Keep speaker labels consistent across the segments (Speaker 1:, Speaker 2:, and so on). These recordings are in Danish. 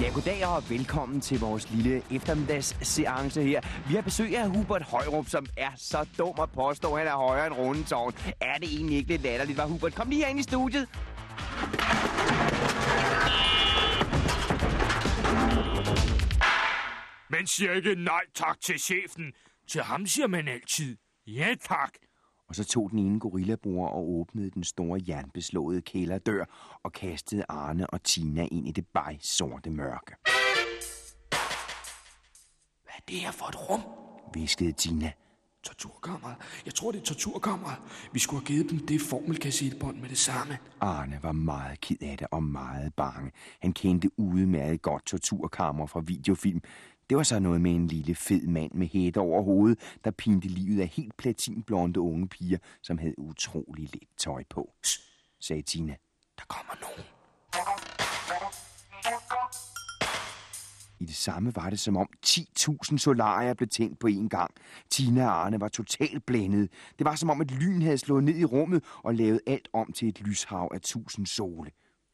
Speaker 1: Ja, goddag og velkommen til vores lille eftermiddagsseance her. Vi har besøg af Hubert Højrup, som er så dum at påstå, at han er højere end Rundetårn. Er det egentlig ikke lidt latterligt, var Hubert? Kom lige ind i studiet.
Speaker 2: Man siger ikke nej tak til chefen. Til ham siger man altid ja tak.
Speaker 1: Og så tog den ene gorillabror og åbnede den store jernbeslåede kælderdør og kastede Arne og Tina ind i det bej sorte mørke.
Speaker 2: Hvad er det her for et rum?
Speaker 1: Viskede Tina.
Speaker 2: Torturkammeret. Jeg tror, det er torturkammeret. Vi skulle have givet dem det formelkassettebånd med det samme.
Speaker 1: Arne var meget ked af det og meget bange. Han kendte udmærket godt torturkammer fra videofilm. Det var så noget med en lille fed mand med hætte over hovedet, der pinte livet af helt platinblonde unge piger, som havde utrolig let tøj på. Shh, sagde Tina.
Speaker 2: Der kommer nogen.
Speaker 1: I det samme var det som om 10.000 solarier blev tændt på én gang. Tina og Arne var totalt blændet. Det var som om et lyn havde slået ned i rummet og lavet alt om til et lyshav af tusind sole.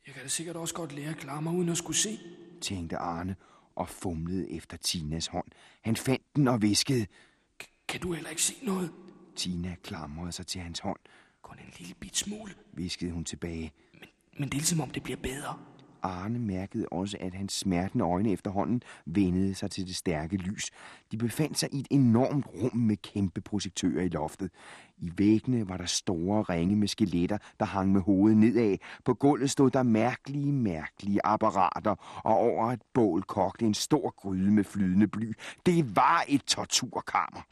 Speaker 2: Jeg kan da sikkert også godt lære at klare mig uden at skulle se.
Speaker 1: tænkte Arne og fumlede efter Tinas hånd. Han fandt den og viskede.
Speaker 2: Kan du heller ikke se noget?
Speaker 1: Tina klamrede sig til hans hånd.
Speaker 2: Kun en lille bit smule.
Speaker 1: Viskede hun tilbage.
Speaker 2: Men, men det er ligesom om, det bliver bedre.
Speaker 1: Arne mærkede også, at hans smertende øjne efterhånden vendede sig til det stærke lys. De befandt sig i et enormt rum med kæmpe projektører i loftet. I væggene var der store ringe med skeletter, der hang med hovedet nedad. På gulvet stod der mærkelige, mærkelige apparater, og over et bål kogte en stor gryde med flydende bly. Det var et torturkammer.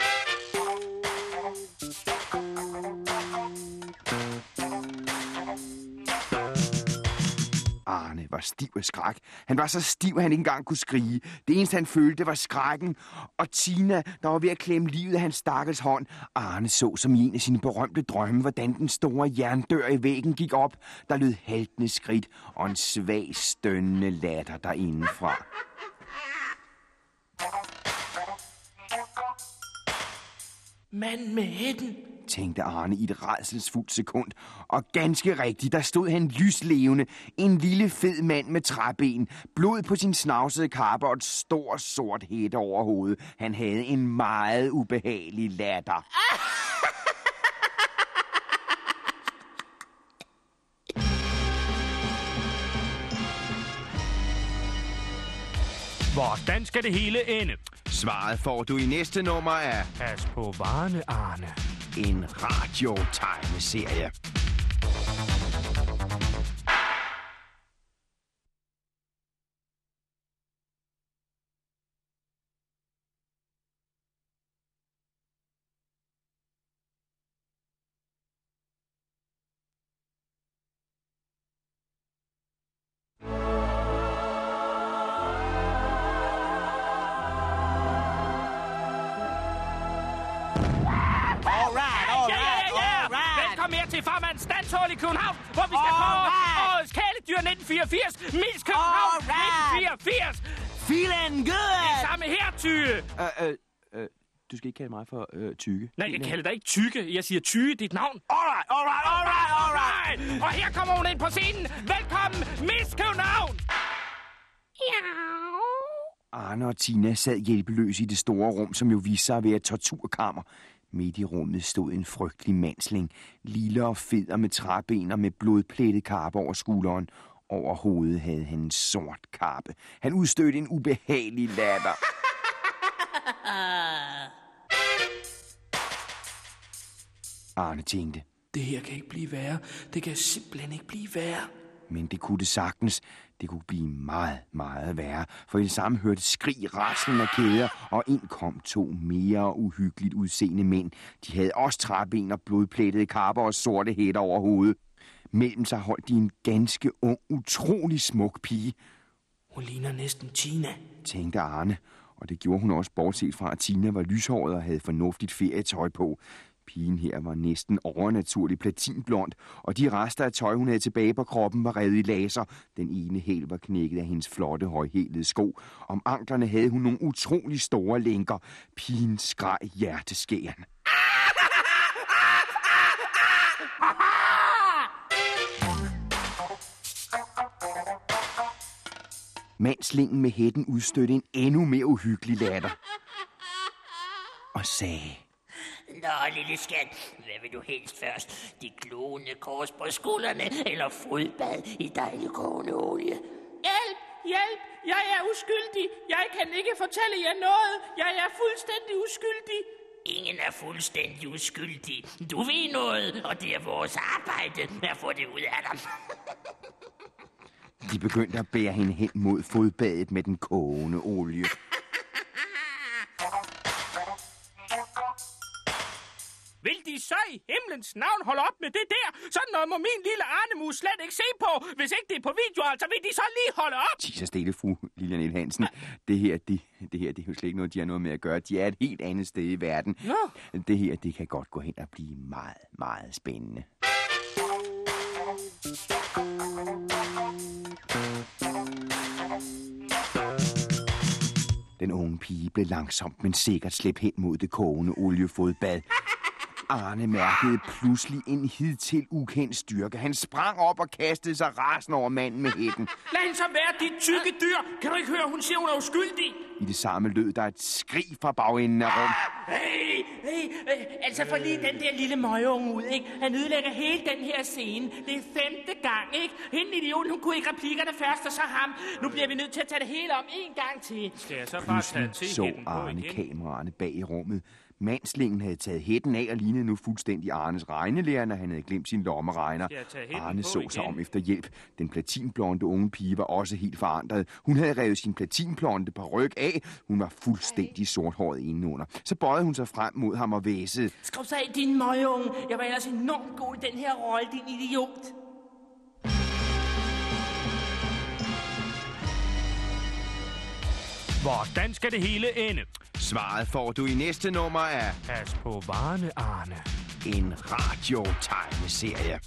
Speaker 1: Arne var stiv af skræk. Han var så stiv, at han ikke engang kunne skrige. Det eneste, han følte, var skrækken. Og Tina, der var ved at klemme livet af hans stakkels hånd. Arne så som i en af sine berømte drømme, hvordan den store jerndør i væggen gik op. Der lød haltende skridt og en svag stønnende latter derindefra.
Speaker 2: Mand med hætten
Speaker 1: tænkte Arne i et redselsfuldt sekund. Og ganske rigtigt, der stod han lyslevende. En lille fed mand med træben, blod på sin snavsede kappe og et stort sort hætte over hovedet. Han havde en meget ubehagelig latter.
Speaker 2: Hvordan skal det hele ende?
Speaker 1: Svaret får du i næste nummer af
Speaker 2: Pas på varene, Arne
Speaker 1: en radiotegneserie.
Speaker 2: Standshål i København, hvor vi skal på
Speaker 3: Alright.
Speaker 2: årets kæledyr 1984. Miss København
Speaker 3: Alright.
Speaker 2: 1984.
Speaker 3: Feeling good!
Speaker 2: Samme her, Tyge.
Speaker 1: Øh, øh, øh, du skal ikke kalde mig for øh, tykke.
Speaker 2: Nej, jeg kalder dig ikke Tykke. Jeg siger Tyge, dit navn.
Speaker 3: Alright, alright, alright, alright.
Speaker 2: Alright. Og her kommer hun ind på scenen. Velkommen, Miss København.
Speaker 1: Arne og Tina sad hjælpeløse i det store rum, som jo viste sig at være et torturkammer. Midt i rummet stod en frygtelig mandsling, lille og fed og med træben og med blodplettet kappe over skulderen. Over hovedet havde han en sort kappe. Han udstødte en ubehagelig latter. Arne tænkte,
Speaker 2: Det her kan ikke blive værre. Det kan simpelthen ikke blive værre.
Speaker 1: Men det kunne det sagtens. Det kunne blive meget, meget værre, for i samme hørte skrig, raslen af kæder, og ind kom to mere uhyggeligt udseende mænd. De havde også træben og blodplettede kapper og sorte hætter over hovedet. Mellem sig holdt de en ganske ung, utrolig smuk pige,
Speaker 2: Hun ligner næsten Tina.
Speaker 1: tænkte Arne, og det gjorde hun også, bortset fra, at Tina var lyshåret og havde fornuftigt ferietøj på. Pigen her var næsten overnaturlig platinblond, og de rester af tøj, hun havde tilbage på kroppen, var revet i laser. Den ene hæl var knækket af hendes flotte, højhælede sko. Om anklerne havde hun nogle utrolig store lænker. Pigen skreg hjerteskæren. Mandslingen med hætten udstødte en endnu mere uhyggelig latter. Og sagde...
Speaker 4: Nå, lille skat, hvad vil du helst først? De glående kors på skuldrene, eller fodbad i dejlig kogende olie?
Speaker 2: Hjælp! Hjælp! Jeg er uskyldig. Jeg kan ikke fortælle jer noget. Jeg er fuldstændig uskyldig.
Speaker 4: Ingen er fuldstændig uskyldig. Du ved noget, og det er vores arbejde at få det ud af dig.
Speaker 1: De begyndte at bære hende hen mod fodbadet med den kogende olie.
Speaker 2: Vil de så i himlens navn holde op med det der? Sådan noget må min lille Arnemus slet ikke se på. Hvis ikke det er på video, altså vil de så lige holde op?
Speaker 1: Så stille, fru Lilian Hansen. Det her, det, det her, det er jo slet ikke noget, de har noget med at gøre. De er et helt andet sted i verden.
Speaker 2: Nå.
Speaker 1: Det her, det kan godt gå hen og blive meget, meget spændende. Den unge pige blev langsomt, men sikkert slæbt hen mod det kogende oliefodbad. Arne mærkede pludselig en hidtil ukendt styrke. Han sprang op og kastede sig rasende over manden med hætten.
Speaker 2: Lad hende så være, dit tykke dyr. Kan du ikke høre, hun siger, hun er uskyldig?
Speaker 1: I det samme lød der et skrig fra bagenden af rum.
Speaker 2: Hey, hey, hey, altså for lige den der lille møgeunge ud, ikke? Han ødelægger hele den her scene. Det er femte gang, ikke? Hende idioten, hun kunne ikke replikkerne først, og så ham. Nu bliver vi nødt til at tage det hele om en gang til. Skal jeg så bare tage
Speaker 1: Pludselig så Arne kameraerne bag i rummet. Mandslingen havde taget hætten af og lignede nu fuldstændig Arnes regnelærer, når han havde glemt sin lommeregner. Arne
Speaker 2: på
Speaker 1: så sig om efter hjælp. Den platinblonde unge pige var også helt forandret. Hun havde revet sin platinblonde ryg af. Hun var fuldstændig sorthåret indenunder. Så bøjede hun sig frem mod ham og væsede.
Speaker 2: Skrub så af, din møgeunge. Jeg var ellers enormt god i den her rolle, din idiot. Hvordan skal det hele ende?
Speaker 1: Svaret får du i næste nummer af
Speaker 2: Pas på varene, Arne.
Speaker 1: en radiotegneserie.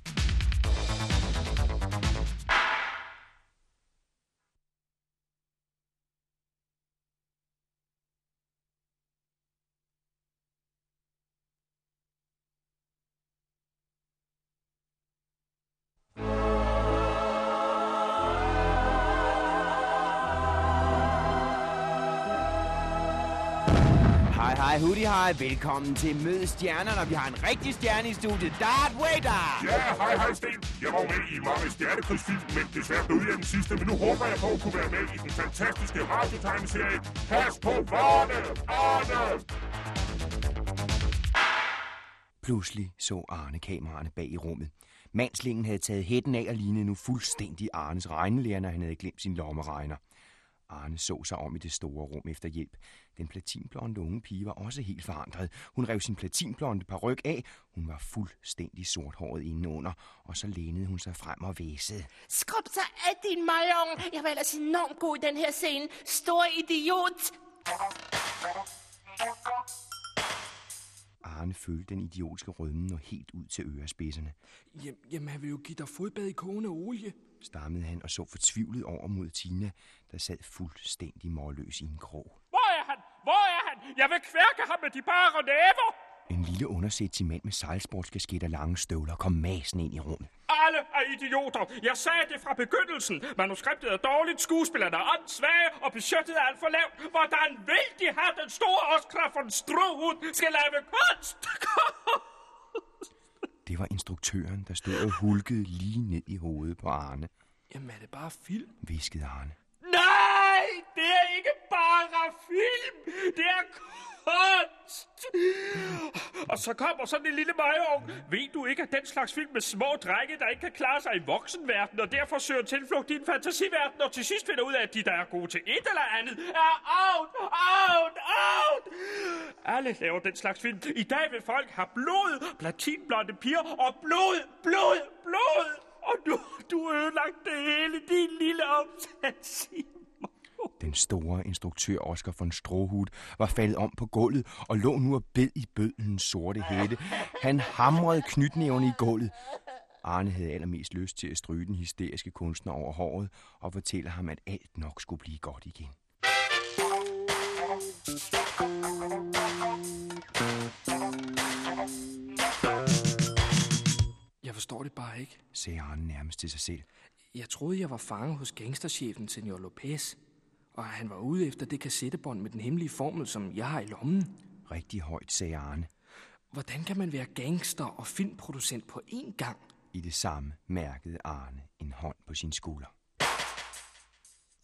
Speaker 1: Hej, hudi, hej. Velkommen til Mød Stjernerne. Vi har en rigtig stjerne i studiet. Darth Vader!
Speaker 5: Ja, hej, hej, Sten. Jeg var med i mange stjernekrigsfilm, men desværre døde jeg den sidste. Men nu håber jeg på at kunne være med i den fantastiske radiotegneserie Pas på varne, Arne!
Speaker 1: Pludselig så Arne kameraerne bag i rummet. Mandslingen havde taget hætten af og lignede nu fuldstændig Arnes regnelærer, når han havde glemt sin lommeregner. Arne så sig om i det store rum efter hjælp. Den platinblonde unge pige var også helt forandret. Hun rev sin platinblonde paryk af. Hun var fuldstændig sorthåret indenunder, og så lænede hun sig frem og væsede.
Speaker 2: Skrub så af, din møgeunge. Jeg var ellers enormt god i den her scene. Stor idiot.
Speaker 1: Arne følte den idiotiske rødmen og helt ud til ørespidserne.
Speaker 6: Jamen, jamen, han vil jo give dig fodbad i kogende olie.
Speaker 1: Stammede han og så fortvivlet over mod Tina, der sad fuldstændig målløs i en krog.
Speaker 2: Hvor er han? Hvor er han? Jeg vil kværke ham med de bare næver.
Speaker 1: En lille undersættig mand med sejlsportskasket og lange støvler kom masen ind i rummet.
Speaker 2: Alle er idioter. Jeg sagde det fra begyndelsen. Manuskriptet er dårligt, skuespillerne er åndssvage, og budgettet er alt for lavt. Hvordan vil de have den store Oscar von Strohut skal lave kunst?
Speaker 1: Det var instruktøren, der stod og hulkede lige ned i hovedet på Arne,
Speaker 6: Jamen, er det bare film?
Speaker 1: viskede Arne.
Speaker 2: Nej, det er ikke bare film. Det er kunst. Og så kommer sådan en lille majorg. Ved du ikke, at den slags film med små drenge, der ikke kan klare sig i voksenverdenen, og derfor søger tilflugt i en fantasiverden, og til sidst finder ud af, at de, der er gode til et eller andet, er out, out, out. Alle laver den slags film. I dag vil folk have blod, platinblonde piger, og blod, blod, blod. Og nu du har ødelagt det hele, din lille opsats.
Speaker 1: Den store instruktør Oscar von Strohut var faldet om på gulvet og lå nu og bed i bødlens sorte hætte. Han hamrede knytnæverne i gulvet. Arne havde allermest lyst til at stryge den hysteriske kunstner over håret og fortælle ham, at alt nok skulle blive godt igen.
Speaker 6: Jeg forstår det bare ikke.
Speaker 1: sagde Arne nærmest til sig selv.
Speaker 6: Jeg troede, jeg var fange hos gangsterchefen, Senor Lopez. Og han var ude efter det kassettebånd med den hemmelige formel, som jeg har i lommen.
Speaker 1: Rigtig højt, sagde Arne.
Speaker 6: Hvordan kan man være gangster og filmproducent på én gang?
Speaker 1: I det samme mærkede Arne en hånd på sin skulder.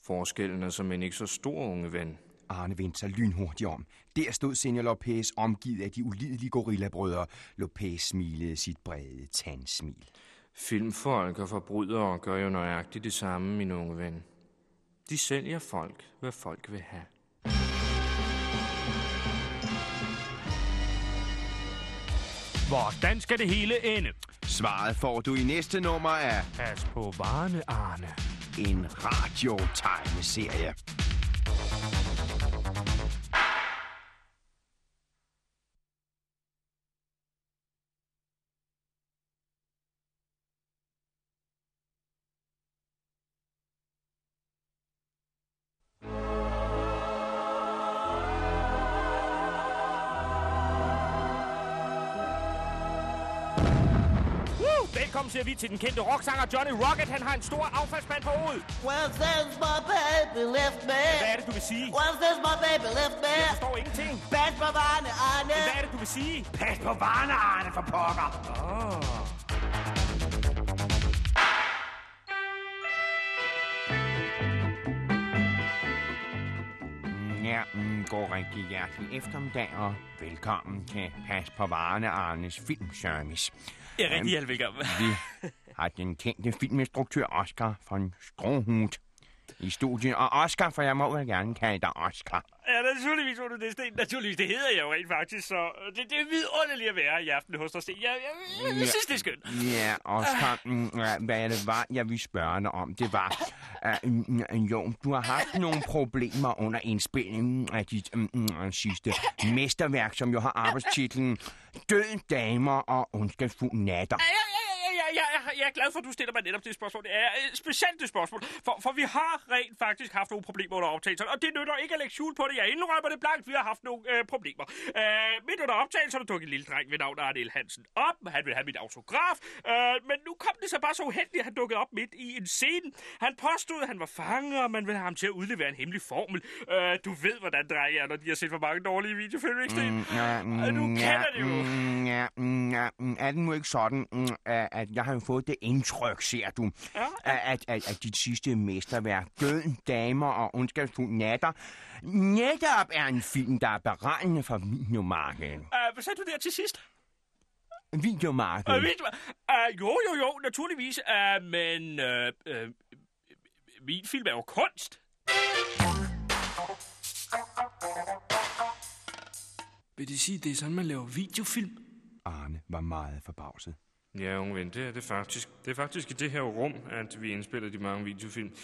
Speaker 2: Forskellen er som en ikke så stor, unge ven.
Speaker 1: Arne vendte sig lynhurtigt om. Der stod Senior Lopez omgivet af de ulidelige gorillabrødre. Lopez smilede sit brede tandsmil.
Speaker 2: Filmfolk og forbrydere gør jo nøjagtigt det samme, min unge ven. De sælger folk, hvad folk vil have. Hvordan skal det hele ende?
Speaker 1: Svaret får du i næste nummer af
Speaker 2: Pas på varene, Arne.
Speaker 1: en radiotegneserie.
Speaker 2: Siger vi til den kendte rocksanger Johnny Rocket. Han har en stor affaldsmand på hovedet.
Speaker 7: Well, since my baby left me.
Speaker 2: Hvad er det, du vil sige?
Speaker 7: Well, since my baby left me.
Speaker 2: Jeg forstår ingenting.
Speaker 7: Bad på varne, Arne.
Speaker 2: Hvad er det, du vil sige?
Speaker 3: Pas på varerne, Arne, for pokker.
Speaker 1: Ja, mm, går rigtig hjertelig eftermiddag, og velkommen til Pas på varerne Arnes Filmservice.
Speaker 2: Ja, rigtig hjertelig velkommen.
Speaker 1: Vi har den kendte filminstruktør Oscar von Strohut i studiet. Og Oscar, for jeg må vel gerne kalde dig Oscar.
Speaker 2: Ja, naturligvis må du det, Sten. Naturligvis, det hedder jeg jo rent faktisk, så øh, det, det er vidunderligt at være i aften hos dig, Sten. Jeg, jeg, jeg, jeg synes, det er skønt.
Speaker 1: Ja, Oscar, ja, hvad det var, jeg ville spørge dig om, det var, uh, mm, mm, jo, du har haft nogle problemer under indspilningen af dit mm, sidste mesterværk, som jo har arbejdstitlen Død damer og ondskabsfuld natter.
Speaker 2: Ja, ja, ja, ja, ja, ja, ja, jeg er glad for, at du stiller mig netop det spørgsmål. Det er et specielt det spørgsmål, for, for vi har rent faktisk haft nogle problemer under optagelserne, og det nytter ikke at lægge skjul på det. Jeg indrømmer det blankt, vi har haft nogle øh, problemer. Øh, midt under optagelserne tog en lille dreng ved navn Arnel Hansen op. Han ville have mit autograf, øh, men nu kom det så bare så uheldigt, at han dukkede op midt i en scene. Han påstod, at han var fanget, og man ville have ham til at udlevere en hemmelig formel. Øh, du ved, hvordan drenge er, når de har set for mange dårlige videofilm, ikke?
Speaker 1: Mm, ja,
Speaker 2: Øh, du kender det jo.
Speaker 1: Mm, ja, mm, ja, mm, er det nu ikke sådan, mm, at at jeg har jo fået det indtryk, ser du,
Speaker 2: Ja.
Speaker 1: at, at, at, at dit sidste mesterværk, Død, Damer og Ondskabsfuld Natter, netop er en film, der er beregnende for videomarkedet.
Speaker 2: Øh, hvad sagde du der til sidst?
Speaker 1: Videomarkedet.
Speaker 2: Øh, ved, uh, jo, jo, jo, naturligvis. Uh, men uh, uh, min film er jo kunst.
Speaker 6: Vil det sige, det er sådan, man laver videofilm?
Speaker 1: Arne var meget forbavset.
Speaker 2: Ja, unge ven, det er det faktisk. Det er faktisk i det her rum, at vi indspiller de mange videofilm.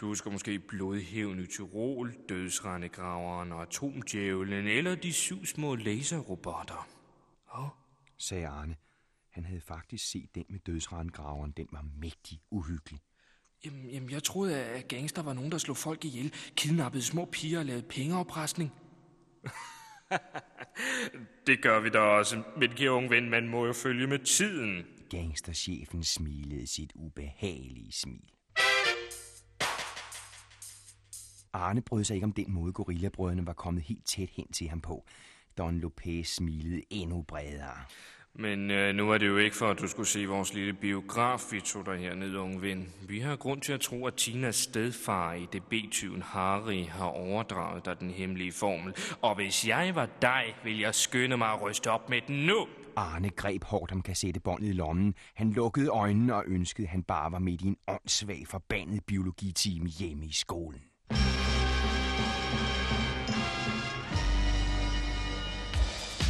Speaker 2: Du husker måske Blodhævn i Tyrol, Dødsrendegraveren og Atomdjævlen, eller de syv små laserrobotter.
Speaker 1: sagde Arne. Han havde faktisk set den med dødsrandgraveren. Den var mægtig uhyggelig.
Speaker 6: Jamen, jamen, jeg troede, at gangster var nogen, der slog folk ihjel, kidnappede små piger og lavede pengeoprestning.
Speaker 2: Det gør vi da også, men kære unge ven, man må jo følge med tiden.
Speaker 1: Gangsterchefen smilede sit ubehagelige smil. Arne brød sig ikke om den måde, gorillabrødrene var kommet helt tæt hen til ham på. Don Lopez smilede endnu bredere.
Speaker 2: Men øh, nu er det jo ikke for, at du skulle se vores lille biograf, vi tog dig hernede, unge ven. Vi har grund til at tro, at Tinas stedfar i det B-tyven Harry har overdraget dig den hemmelige formel. Og hvis jeg var dig, ville jeg skynde mig at ryste op med den nu.
Speaker 1: Arne greb hårdt om kassettebåndet i lommen. Han lukkede øjnene og ønskede, at han bare var midt i en åndssvag forbandet biologitime hjemme i skolen.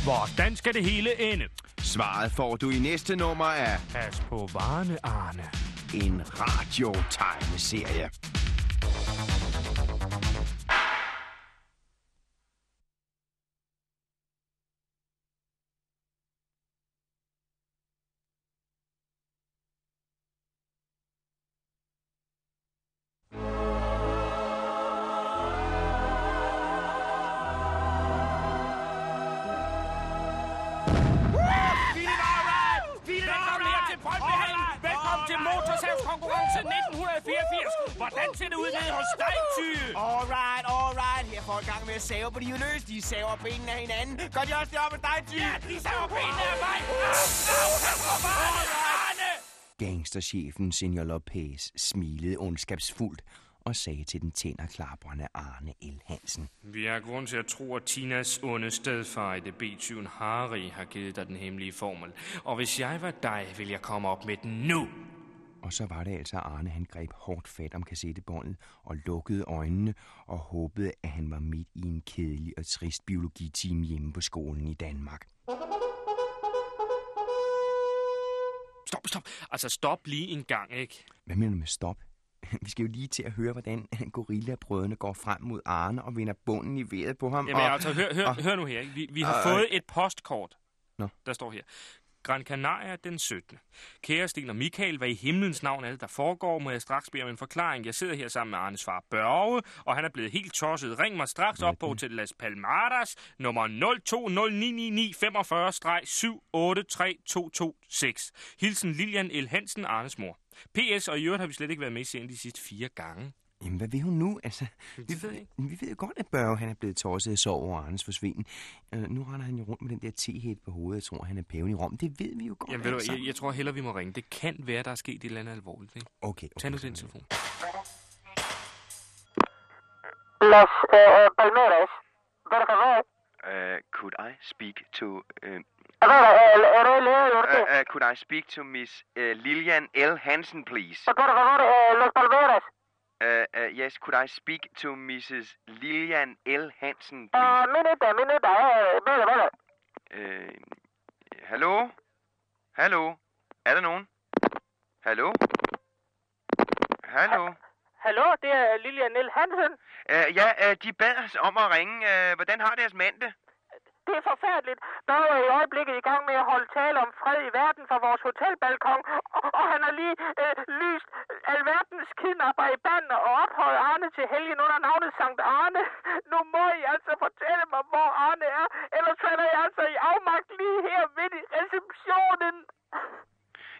Speaker 2: Hvordan skal det hele ende?
Speaker 1: Svaret får du i næste nummer af
Speaker 2: Pas på varene, Arne.
Speaker 1: en radiotegneserie. Gangsterchefen Senor Lopez smilede ondskabsfuldt og sagde til den tænderklaprende Arne L. Hansen.
Speaker 2: Vi har grund til at tro, at Tinas onde stedfar i det B-tyven Harry har givet dig den hemmelige formel. Og hvis jeg var dig, vil jeg komme op med den nu.
Speaker 1: Og så var det altså, Arne han greb hårdt fat om kassettebåndet og lukkede øjnene og håbede, at han var midt i en kedelig og trist biologitime hjemme på skolen i Danmark.
Speaker 2: Stop, stop. Altså, stop lige en gang, ikke?
Speaker 1: Hvad mener du med stop? Vi skal jo lige til at høre, hvordan gorillabrødrene går frem mod Arne og vinder bunden i vejret på ham.
Speaker 2: Jamen,
Speaker 1: og...
Speaker 2: altså, hør, hør,
Speaker 1: og-
Speaker 2: hør nu her. Ikke? Vi, vi har
Speaker 1: og-
Speaker 2: fået et postkort.
Speaker 1: Nå.
Speaker 2: Der står her. Gran Canaria den 17. Kære Sten og Michael, hvad i himlens navn er det, der foregår, må jeg straks bede om en forklaring. Jeg sidder her sammen med Arnes far Børge, og han er blevet helt tosset. Ring mig straks op på til Las Palmadas, nummer 02099945-783226. Hilsen Lilian L. Hansen, Arnes mor. P.S. Og i øvrigt har vi slet ikke været med i serien de sidste fire gange.
Speaker 1: Jamen, hvad vil hun nu? Altså, vi,
Speaker 2: Det ved jeg ikke.
Speaker 1: vi ved jo godt, at Børge han er blevet tosset af sorg over Arnes forsvinden. Uh, nu render han jo rundt med den der tehæt på hovedet. Jeg tror, han er paven i Rom. Det ved vi jo godt.
Speaker 2: Jamen, ved du, jeg, jeg tror hellere, vi må ringe. Det kan være, der er sket et eller andet alvorligt. Ikke?
Speaker 1: Okay, okay.
Speaker 2: Tag nu den telefon.
Speaker 8: Las eh, Palmeras. Por.
Speaker 1: Uh, could I speak to... Uh,
Speaker 8: el,
Speaker 1: uh, uh, could I speak to Miss uh, Lillian L. Hansen, please?
Speaker 8: Por favor, Las Palmeras.
Speaker 1: Uh, uh, yes, could I speak to Mrs. Lillian L. Hansen,
Speaker 8: Eh,
Speaker 1: please?
Speaker 8: minute, minute, eh, vale, vale.
Speaker 1: Uh, hallo? Hallo? Er der nogen? Hallo? Hallo?
Speaker 8: Hallo, det er Lilian Niel Hansen.
Speaker 1: Uh, ja, uh, de bad os om at ringe. Uh, hvordan har deres mand det?
Speaker 8: Det er forfærdeligt. Børge er i øjeblikket i gang med at holde tale om fred i verden fra vores hotelbalkon, og, og han har lige øh, lyst alverdens kidnapper i banden og ophøjet Arne til helgen under navnet Sankt Arne. Nu må I altså fortælle mig, hvor Arne er, ellers falder jeg altså i afmagt lige her midt i receptionen.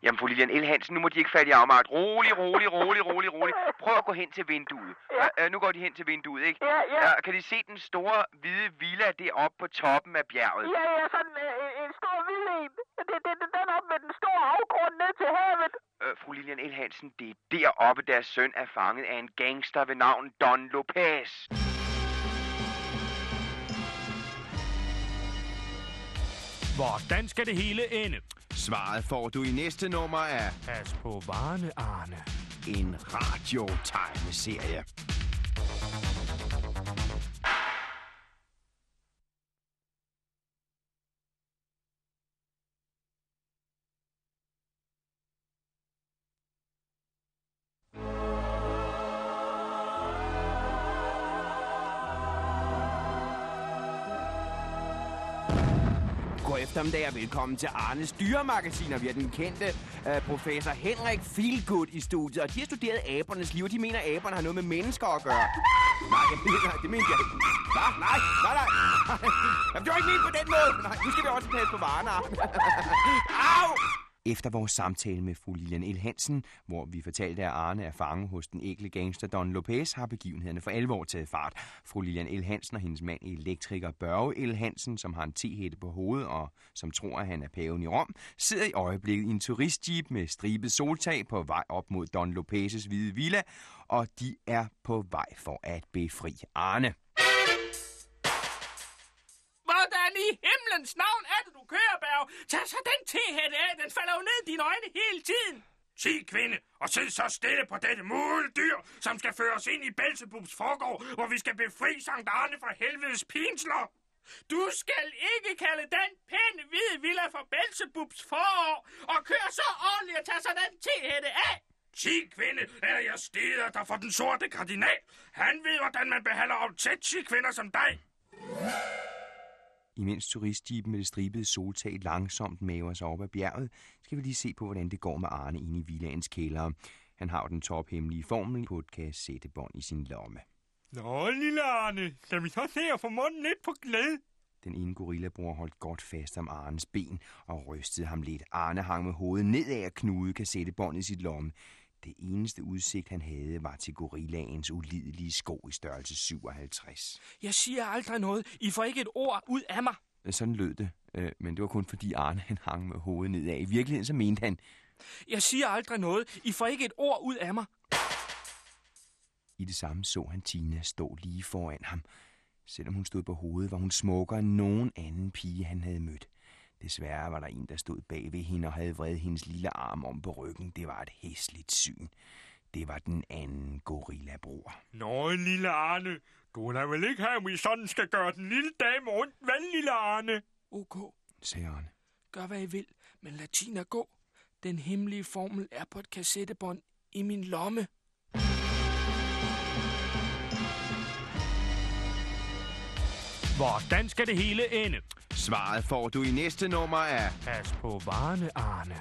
Speaker 1: Jamen, fru Lilian L. Hansen, nu må de ikke falde i afmagt. Rolig, rolig, rolig, rolig, rolig. Prøv at gå hen til vinduet.
Speaker 8: Ja.
Speaker 1: Uh, nu går de hen til vinduet, ikke?
Speaker 8: Ja, ja.
Speaker 1: Uh, kan de se den store, hvide villa deroppe på toppen af bjerget?
Speaker 8: Ja, ja, sådan øh, en stor vild en. Det, det, det, den op med den store afgrund ned til havet.
Speaker 1: Uh, fru Lilian L. Hansen, det er deroppe, deres søn er fanget af en gangster ved navn Don Lopez.
Speaker 2: Hvordan skal det hele ende?
Speaker 1: Svaret får du i næste nummer af
Speaker 2: Pas på varene, Arne.
Speaker 1: en radiotegneserie. Eftermiddag og velkommen til Arnes dyremagasin, og vi har den kendte uh, professor Henrik Feelgood i studiet. Og de har studeret abernes liv, og de mener, at aberne har noget med mennesker at gøre. Nej, det mener jeg ikke. Hva? Nej, nej, nej. Jamen, det var ikke ment på den måde. Nej, nu skal vi også passe på varerne. Au! Efter vores samtale med fru Lilian L. Hansen, hvor vi fortalte, at Arne er fange hos den ægle gangster Don Lopez, har begivenhederne for alvor taget fart. Fru Lilian L. Hansen og hendes mand, elektriker Børge L. Hansen, som har en tehætte på hovedet og som tror, at han er paven i Rom, sidder i øjeblikket i en turistjeep med stribet soltag på vej op mod Don Lopez's hvide villa, og de er på vej for at befri Arne.
Speaker 2: Hvordan i himlens navn er det, du kører, Berg? Tag så den tehætte af, den falder jo ned i dine øjne hele tiden.
Speaker 5: Sig kvinde, og sid så stille på dette muldyr, som skal føre os ind i Belzebubs forgård, hvor vi skal befri Sankt Arne fra helvedes pinsler.
Speaker 2: Du skal ikke kalde den pæne hvide villa for Belzebubs forår, og kør så ordentligt og tag så den tehætte af.
Speaker 5: Sig kvinde, eller jeg steder der for den sorte kardinal. Han ved, hvordan man behandler optætsige kvinder som dig.
Speaker 1: Imens turistjeepen med det stribede soltag langsomt maver sig op ad bjerget, skal vi lige se på, hvordan det går med Arne inde i villaens kælder. Han har jo den tophemmelige formel på et kassettebånd i sin lomme.
Speaker 2: Nå, lille Arne, skal vi så se at få munden lidt på glæde?
Speaker 1: Den ene gorillabror holdt godt fast om Arnes ben og rystede ham lidt. Arne hang med hovedet nedad og knude kassettebåndet i sit lomme. Det eneste udsigt, han havde, var til gorillaens ulidelige sko i størrelse 57.
Speaker 2: Jeg siger aldrig noget. I får ikke et ord ud af mig.
Speaker 1: Sådan lød det, øh, men det var kun fordi Arne han hang med hovedet nedad. I virkeligheden så mente han,
Speaker 2: Jeg siger aldrig noget. I får ikke et ord ud af mig.
Speaker 1: I det samme så han Tina stå lige foran ham. Selvom hun stod på hovedet, var hun smukkere end nogen anden pige, han havde mødt. Desværre var der en, der stod bag ved hende og havde vredet hendes lille arm om på ryggen. Det var et hæsligt syn. Det var den anden gorillabror.
Speaker 2: Nå, lille Arne. Du vil da vel ikke have, at vi sådan skal gøre den lille dame rundt, vel, lille Arne? Ok,
Speaker 1: sagde Arne.
Speaker 2: gør hvad I vil, men lad Tina gå. Den hemmelige formel er på et kassettebånd i min lomme. Hvordan skal det hele ende?
Speaker 1: Svaret får du i næste nummer af
Speaker 2: Pas på varene, Arne.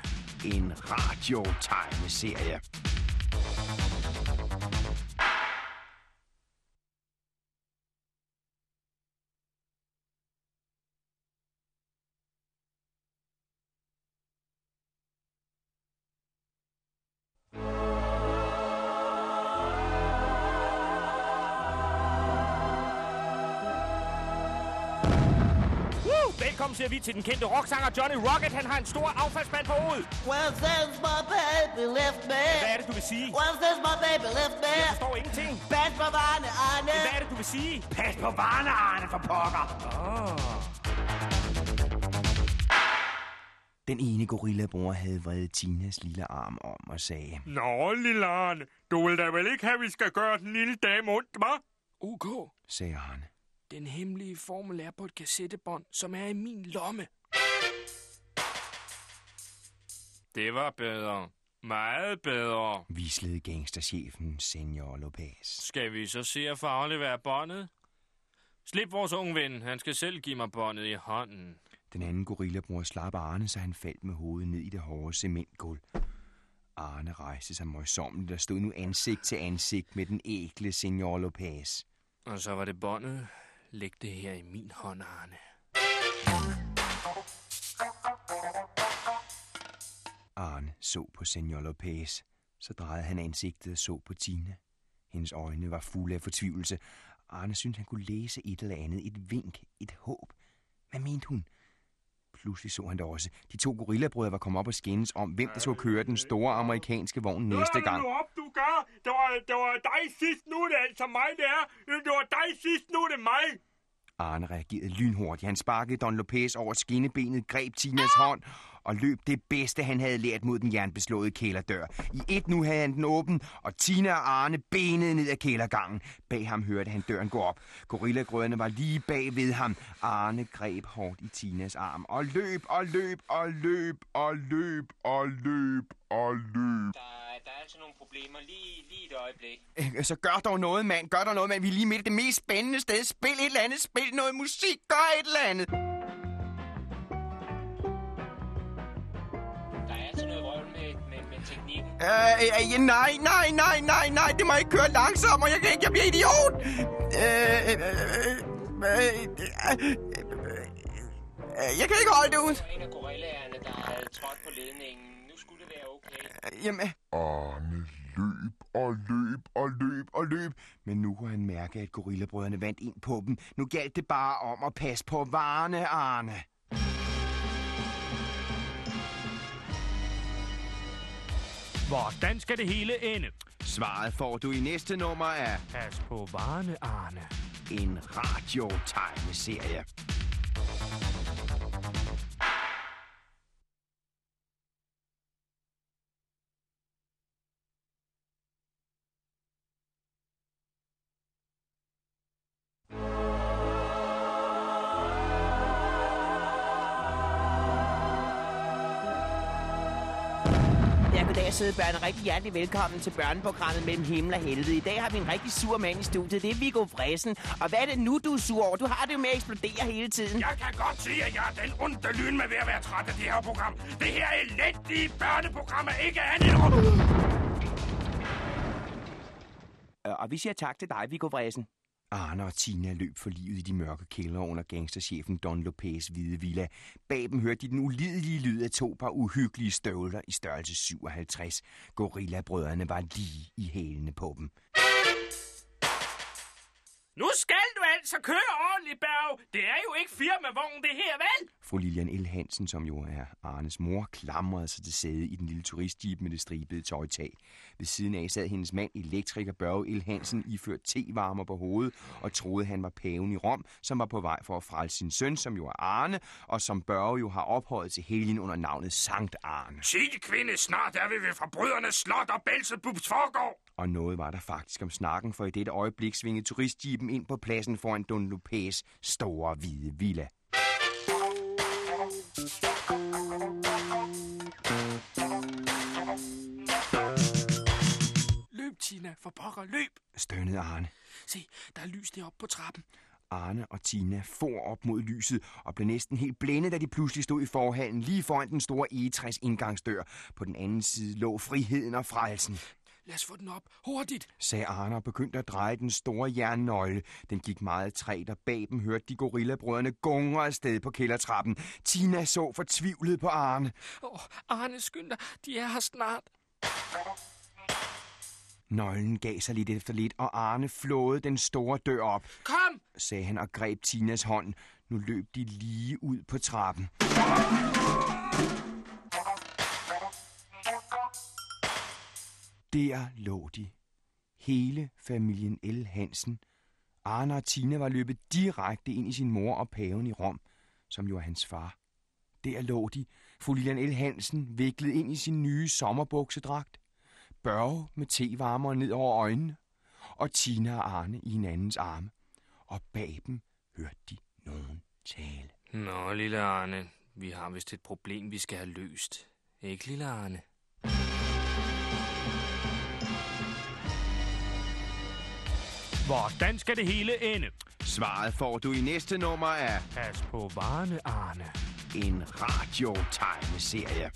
Speaker 1: en radiotegneserie.
Speaker 2: Siger vi til den kendte rocksanger Johnny Rocket. Han har en stor affaldsmand på hovedet.
Speaker 7: Well, since my baby left me.
Speaker 2: Hvad er det, du vil sige?
Speaker 7: Well, since my baby left me.
Speaker 2: Jeg forstår ingenting.
Speaker 7: Pas på varene, Arne.
Speaker 2: Hvad er det, du vil sige?
Speaker 3: Pas på varene, Arne, for pokker.
Speaker 1: Den ene gorillabror havde vredet Tinas lille arm om og sagde,
Speaker 2: Nå, lille Arne. Du vil da vel ikke have, at vi skal gøre den lille dame ondt, hva'? Ok.
Speaker 1: sagde Arne.
Speaker 2: Den hemmelige formel er på et kassettebånd, som er i min lomme. Det var bedre. Meget bedre.
Speaker 1: Vislede gangsterchefen Senor Lopez.
Speaker 2: Skal vi så se at få afleveret båndet? Slip vores unge ven. Han skal selv give mig båndet i hånden.
Speaker 1: Den anden gorillabror slap Arne, så han faldt med hovedet ned i det hårde cementgulv. Arne rejste sig møjsommeligt og stod nu ansigt til ansigt med den ækle Senor Lopez.
Speaker 2: Og så var det båndet. Læg det her i min hånd, Arne.
Speaker 1: Arne så på Senor Lopez. Så drejede han ansigtet og så på Tina. Hendes øjne var fulde af fortvivlelse. Arne syntes, han kunne læse et eller andet. Et vink. Et håb. Hvad mente hun? Pludselig så han det også. De to gorillabrødre var kommet op og skændes om, hvem der skulle køre den store amerikanske vogn næste gang.
Speaker 2: Nu op, du gør. Det var, det var dig sidst, nu er det altså mig, det er. Det var dig sidst, nu er det mig.
Speaker 1: Arne reagerede lynhurtigt. Han sparkede Don Lopez over skinnebenet, greb Tinas hånd og løb det bedste, han havde lært mod den jernbeslåede kælerdør. I et nu havde han den åben, og Tina og Arne benede ned ad kælergangen. Bag ham hørte han døren gå op. Gorillagrøderne var lige bag ved ham. Arne greb hårdt i Tinas arm og løb og løb og løb og løb og løb og løb.
Speaker 9: Der, der er altså nogle problemer. Lige, lige et øjeblik.
Speaker 1: Øh, Så gør dog noget, mand. Gør dog noget, mand. Vi er lige midt det mest spændende sted. Spil et eller andet. Spil noget musik. Gør et eller andet. Øh, øh, nej, nej, nej, nej, nej, det må ikke køre langsommere, jeg kan ikke, jeg bliver idiot. Øh, øh, øh, øh, øh, øh, jeg kan ikke holde det ud.
Speaker 9: En af gorillaerne, der havde trådt på ledningen. Nu skulle det være okay.
Speaker 1: Øh, Jamen,
Speaker 5: Arne løb og løb og løb og løb.
Speaker 1: men nu kunne han mærke, at gorillabrødrene vandt ind på dem. Nu galt det bare om at passe på varerne, Arne.
Speaker 2: Hvordan skal det hele ende?
Speaker 1: Svaret får du i næste nummer af
Speaker 2: Pas på varene, Arne.
Speaker 1: en radiotegneserie.
Speaker 7: Søde børn. Rigtig hjertelig velkommen til børneprogrammet Mellem Himmel og Helvede. I dag har vi en rigtig sur mand i studiet. Det er Viggo Fresen. Og hvad er det nu, du er sur over? Du har det jo med at eksplodere hele tiden.
Speaker 3: Jeg kan godt sige, at jeg er den onde lyn med ved at være træt af det her program. Det her elendige børneprogram er ikke andet end...
Speaker 1: Øh, Og vi siger tak til dig, Viggo Fresen. Arne og Tina løb for livet i de mørke kældre under gangsterchefen Don Lopez hvide villa. Bag dem hørte de den ulidelige lyd af to par uhyggelige støvler i størrelse 57. Gorilla-brødrene var lige i hælene på dem.
Speaker 2: Nu skal altså køre ordentligt, Berg. Det er jo ikke firmavogn, det her, vel?
Speaker 1: Fru Lilian L. Hansen, som jo er Arnes mor, klamrede sig til sæde i den lille turistjeep med det stribede tøjtag. Ved siden af sad hendes mand, elektriker Børge L. Hansen, iført te-varmer på hovedet, og troede, han var paven i Rom, som var på vej for at frelse sin søn, som jo er Arne, og som Børge jo har ophøjet til helgen under navnet Sankt Arne.
Speaker 3: Sig, kvinde, snart er vi ved forbrydernes slot og Belzebubs forgård.
Speaker 1: Og noget var der faktisk om snakken, for i dette øjeblik svingede turistjeepen ind på pladsen foran Don Lopez store hvide villa.
Speaker 6: Løb, Tina, for pokker, løb.
Speaker 1: Stønnede Arne.
Speaker 6: Se, der er lys deroppe på trappen.
Speaker 1: Arne og Tina for op mod lyset og blev næsten helt blændet, da de pludselig stod i forhallen lige foran den store egetræs indgangsdør. På den anden side lå friheden og frelsen.
Speaker 6: Lad os få den op. Hurtigt.
Speaker 1: sagde Arne og begyndte at dreje den store jernnøgle. Den gik meget træt, og bag dem hørte de gorillabrødrene gungre afsted på kældertrappen. Tina så fortvivlet på Arne.
Speaker 6: Åh, oh, Arne, skynd dig. De er her snart.
Speaker 1: Nøglen gav sig lidt efter lidt, og Arne flåede den store dør op,
Speaker 6: Kom!
Speaker 1: sagde han og greb Tinas hånd. Nu løb de lige ud på trappen. Der lå de. Hele familien L. Hansen. Arne og Tina var løbet direkte ind i sin mor og paven i Rom, som jo er hans far. Der lå de, fru Lilian L. Hansen, viklet ind i sin nye sommerbuksedragt. Børge med tevarmer ned over øjnene, og Tina og Arne i hinandens arme. Og bag dem hørte de nogen tale.
Speaker 2: Nå, lille Arne, vi har vist et problem, vi skal have løst. Ikke, lille Arne? Hvordan skal det hele ende?
Speaker 1: Svaret får du i næste nummer af
Speaker 2: Pas på varene, Arne.
Speaker 1: en radiotegneserie.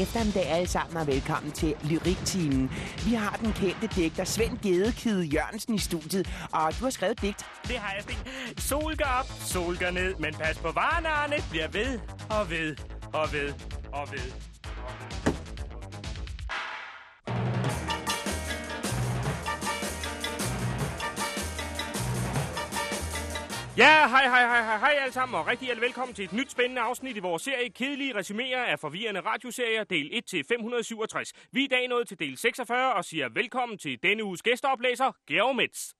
Speaker 7: Eftermiddag alle sammen og velkommen til Lyriktimen. Vi har den kendte digter Svend Gedekide Jørgensen i studiet, og du har skrevet digt.
Speaker 2: Det har jeg, Sten. Sol går op, sol går ned, men pas på varene, Arne. Bliver ved og ved og ved og ved. Ja, hej, hej, hej, hej, hej alle sammen, og rigtig hjertelig velkommen til et nyt spændende afsnit i vores serie Kedelige Resuméer af forvirrende radioserier, del 1 til 567. Vi er i dag nået til del 46 og siger velkommen til denne uges gæsteoplæser, Georg Metz.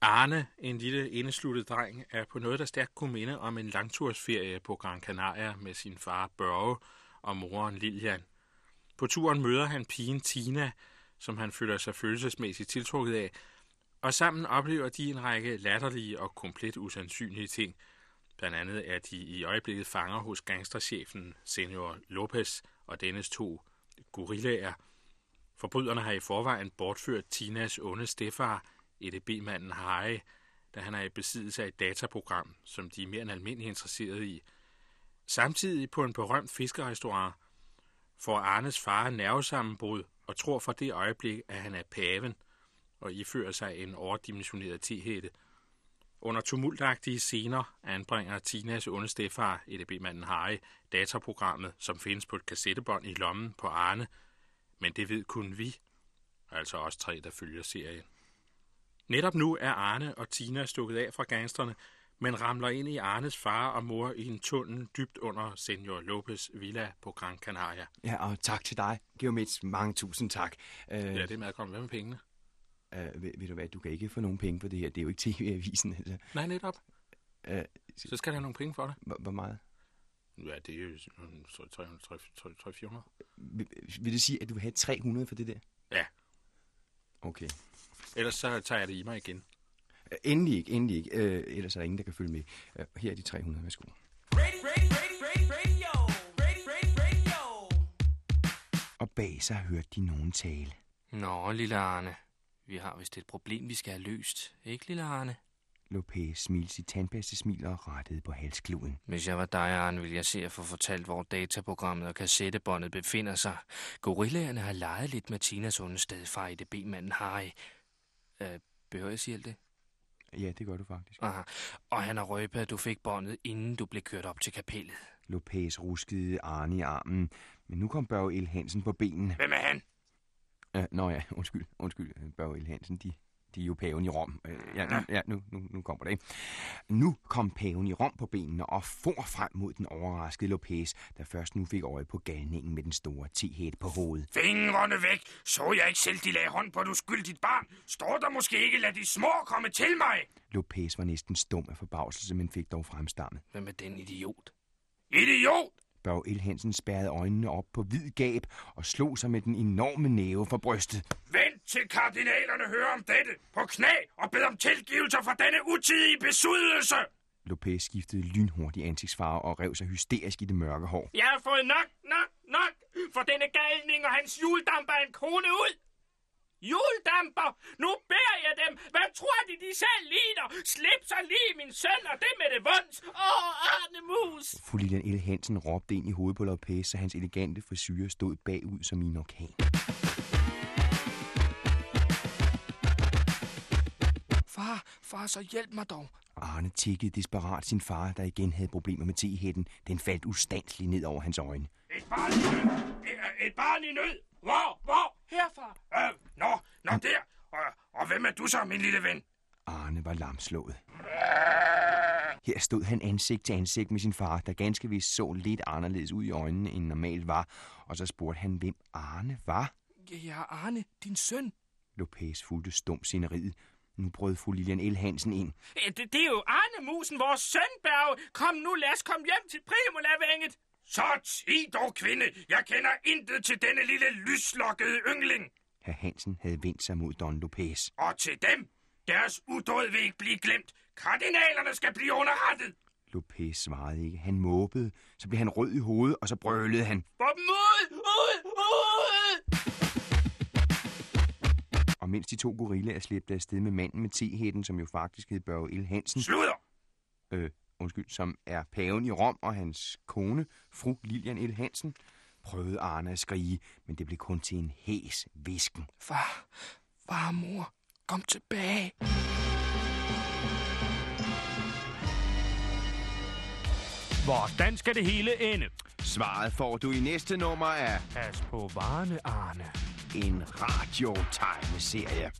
Speaker 10: Arne, en lille indesluttet dreng, er på noget, der stærkt kunne minde om en langtursferie på Gran Canaria med sin far Børge og moren Lilian. På turen møder han pigen Tina, som han føler sig følelsesmæssigt tiltrukket af, og sammen oplever de en række latterlige og komplet usandsynlige ting. Blandt andet er de i øjeblikket fanger hos gangsterchefen Senor Lopez og dennes to gorillaer. Forbryderne har i forvejen bortført Tinas onde stefar, EDB-manden Harry, da han er i besiddelse af et dataprogram, som de er mere end almindeligt interesserede i. Samtidig på en berømt fiskerestaurant får Arnes far nervesammenbrud og tror fra det øjeblik, at han er paven og ifører sig en overdimensioneret tehætte. Under tumultagtige scener anbringer Tinas onde stefar, EDB-manden Harry, dataprogrammet, som findes på et kassettebånd i lommen på Arne, men det ved kun vi, altså os tre, der følger serien. Netop nu er Arne og Tina stukket af fra gangsterne, men ramler ind i Arnes far og mor i en tunnel dybt under Senor Lopez Villa på Gran Canaria.
Speaker 1: Ja, og tak til dig, Geomets. Mange tusind tak. Uh,
Speaker 10: Ja, det er meget godt. Hvad med pengene?
Speaker 1: Uh, ved, ved du hvad, du kan ikke få nogen penge for det her. Det er jo ikke TV-avisen. Altså.
Speaker 10: Nej, netop.
Speaker 1: Uh,
Speaker 10: Så skal der have nogle penge for det.
Speaker 1: hvor, hvor meget?
Speaker 10: Ja, det er jo 300-400.
Speaker 1: Vil, vil det sige, at du vil have 300 for det der?
Speaker 10: Ja.
Speaker 1: Okay.
Speaker 10: Ellers så tager jeg det i mig igen.
Speaker 1: Uh, endelig ikke, endelig ikke. Uh, ellers er der ingen, der kan følge med. Uh, her er de 300, værsgo.
Speaker 11: Radio, radio, radio, radio, radio, radio, radio.
Speaker 1: og bag sig hørte de nogen tale.
Speaker 12: Nå, lille Arne. Vi har vist et problem, vi skal have løst. Ikke, lille Arne?
Speaker 1: Lopez smilte sit tandpastesmil og rettede på halskloden.
Speaker 12: Hvis jeg var dig, Arne, ville jeg se at få fortalt, hvor dataprogrammet og kassettebåndet befinder sig. Gorillaerne har leget lidt med Tinas onde stedfar i det B-manden Harry. Øh, behøver jeg sige alt det?
Speaker 1: Ja, det gør du faktisk.
Speaker 12: Aha. Og han har røbet, at du fik båndet, inden du blev kørt op til kapellet.
Speaker 1: Lopez ruskede Arne i armen, men nu kom Børge El Hansen på benene.
Speaker 2: Hvem er han?
Speaker 1: Nå ja, undskyld, undskyld, Børge El Hansen, de, de er jo paven i Rom. Uh, ja, nu, ja nu, nu, nu kommer det, ikke? Nu kom paven i Rom på benene og for frem mod den overraskede Lopez, der først nu fik øje på galningen med den store tehæt på hovedet.
Speaker 2: Fingrene væk! Så jeg ikke selv, de lagde hånd på et uskyldigt barn? Står der måske ikke, lad de små komme til mig?
Speaker 1: Lopez var næsten stum af forbavselse, men fik dog fremstammet.
Speaker 12: Hvem er den idiot?
Speaker 2: Idiot!
Speaker 1: Børge El Hansen spærrede øjnene op på hvid gab og slog sig med den enorme næve for brystet.
Speaker 2: Vent til kardinalerne hører om dette på knæ og bed om tilgivelse for denne utidige besudelse!
Speaker 1: Lopez skiftede lynhurtigt ansigtsfarve og rev sig hysterisk i det mørke hår.
Speaker 13: Jeg har fået nok, nok, nok for denne galning og hans juledamper en krone ud. Juldamper! Nu beder jeg dem! Hvad tror de, de selv lider? Slip så lige min søn, og det med det vunds! Åh, Arne Mus!
Speaker 1: Fru Lilian L. Hansen råbte ind i hovedet på Lopez, så hans elegante frisyr stod bagud som i en orkan.
Speaker 6: Far, far, så hjælp mig dog.
Speaker 1: Arne tikkede desperat sin far, der igen havde problemer med tehætten. Den faldt ustandsligt ned over hans øjne.
Speaker 2: Et barn i nød! Et, et barn i nød! Hvor? Hvor?
Speaker 6: Herfra.
Speaker 2: Øh, nå, der. Og, og hvem er du så, min lille ven?
Speaker 1: Arne var lamslået. Her stod han ansigt til ansigt med sin far, der ganske vist så lidt anderledes ud i øjnene, end normalt var. Og så spurgte han, hvem Arne var.
Speaker 6: Ja, Arne, din søn.
Speaker 1: Lopez fulgte stum sceneriet. Nu brød fru Lilian L. Hansen ind.
Speaker 13: Det, det er jo Arne Musen, vores søn, Børge. Kom nu, lad os komme hjem til Primolavænget.
Speaker 2: Så ti dog, kvinde. Jeg kender intet til denne lille lyslokkede yngling.
Speaker 1: Herr Hansen havde vendt sig mod Don Lopez.
Speaker 2: Og til dem. Deres udåd vil ikke blive glemt. Kardinalerne skal blive underrettet.
Speaker 1: Lopez svarede ikke. Han måbede. Så blev han rød i hovedet, og så brølede han.
Speaker 13: Dem ud! Ud! Ud!
Speaker 1: Og mens de to gorillaer slæbte afsted med manden med tehætten, som jo faktisk hed Børge El Hansen...
Speaker 2: Slutter!
Speaker 1: Øh, undskyld, som er paven i Rom og hans kone, fru Lilian El Hansen, prøvede Arne at skrige, men det blev kun til en hæs visken.
Speaker 6: Far, far, mor, kom tilbage.
Speaker 13: Hvordan skal det hele ende?
Speaker 1: Svaret får du i næste nummer af
Speaker 13: Pas på varene, Arne.
Speaker 1: en radiotegneserie.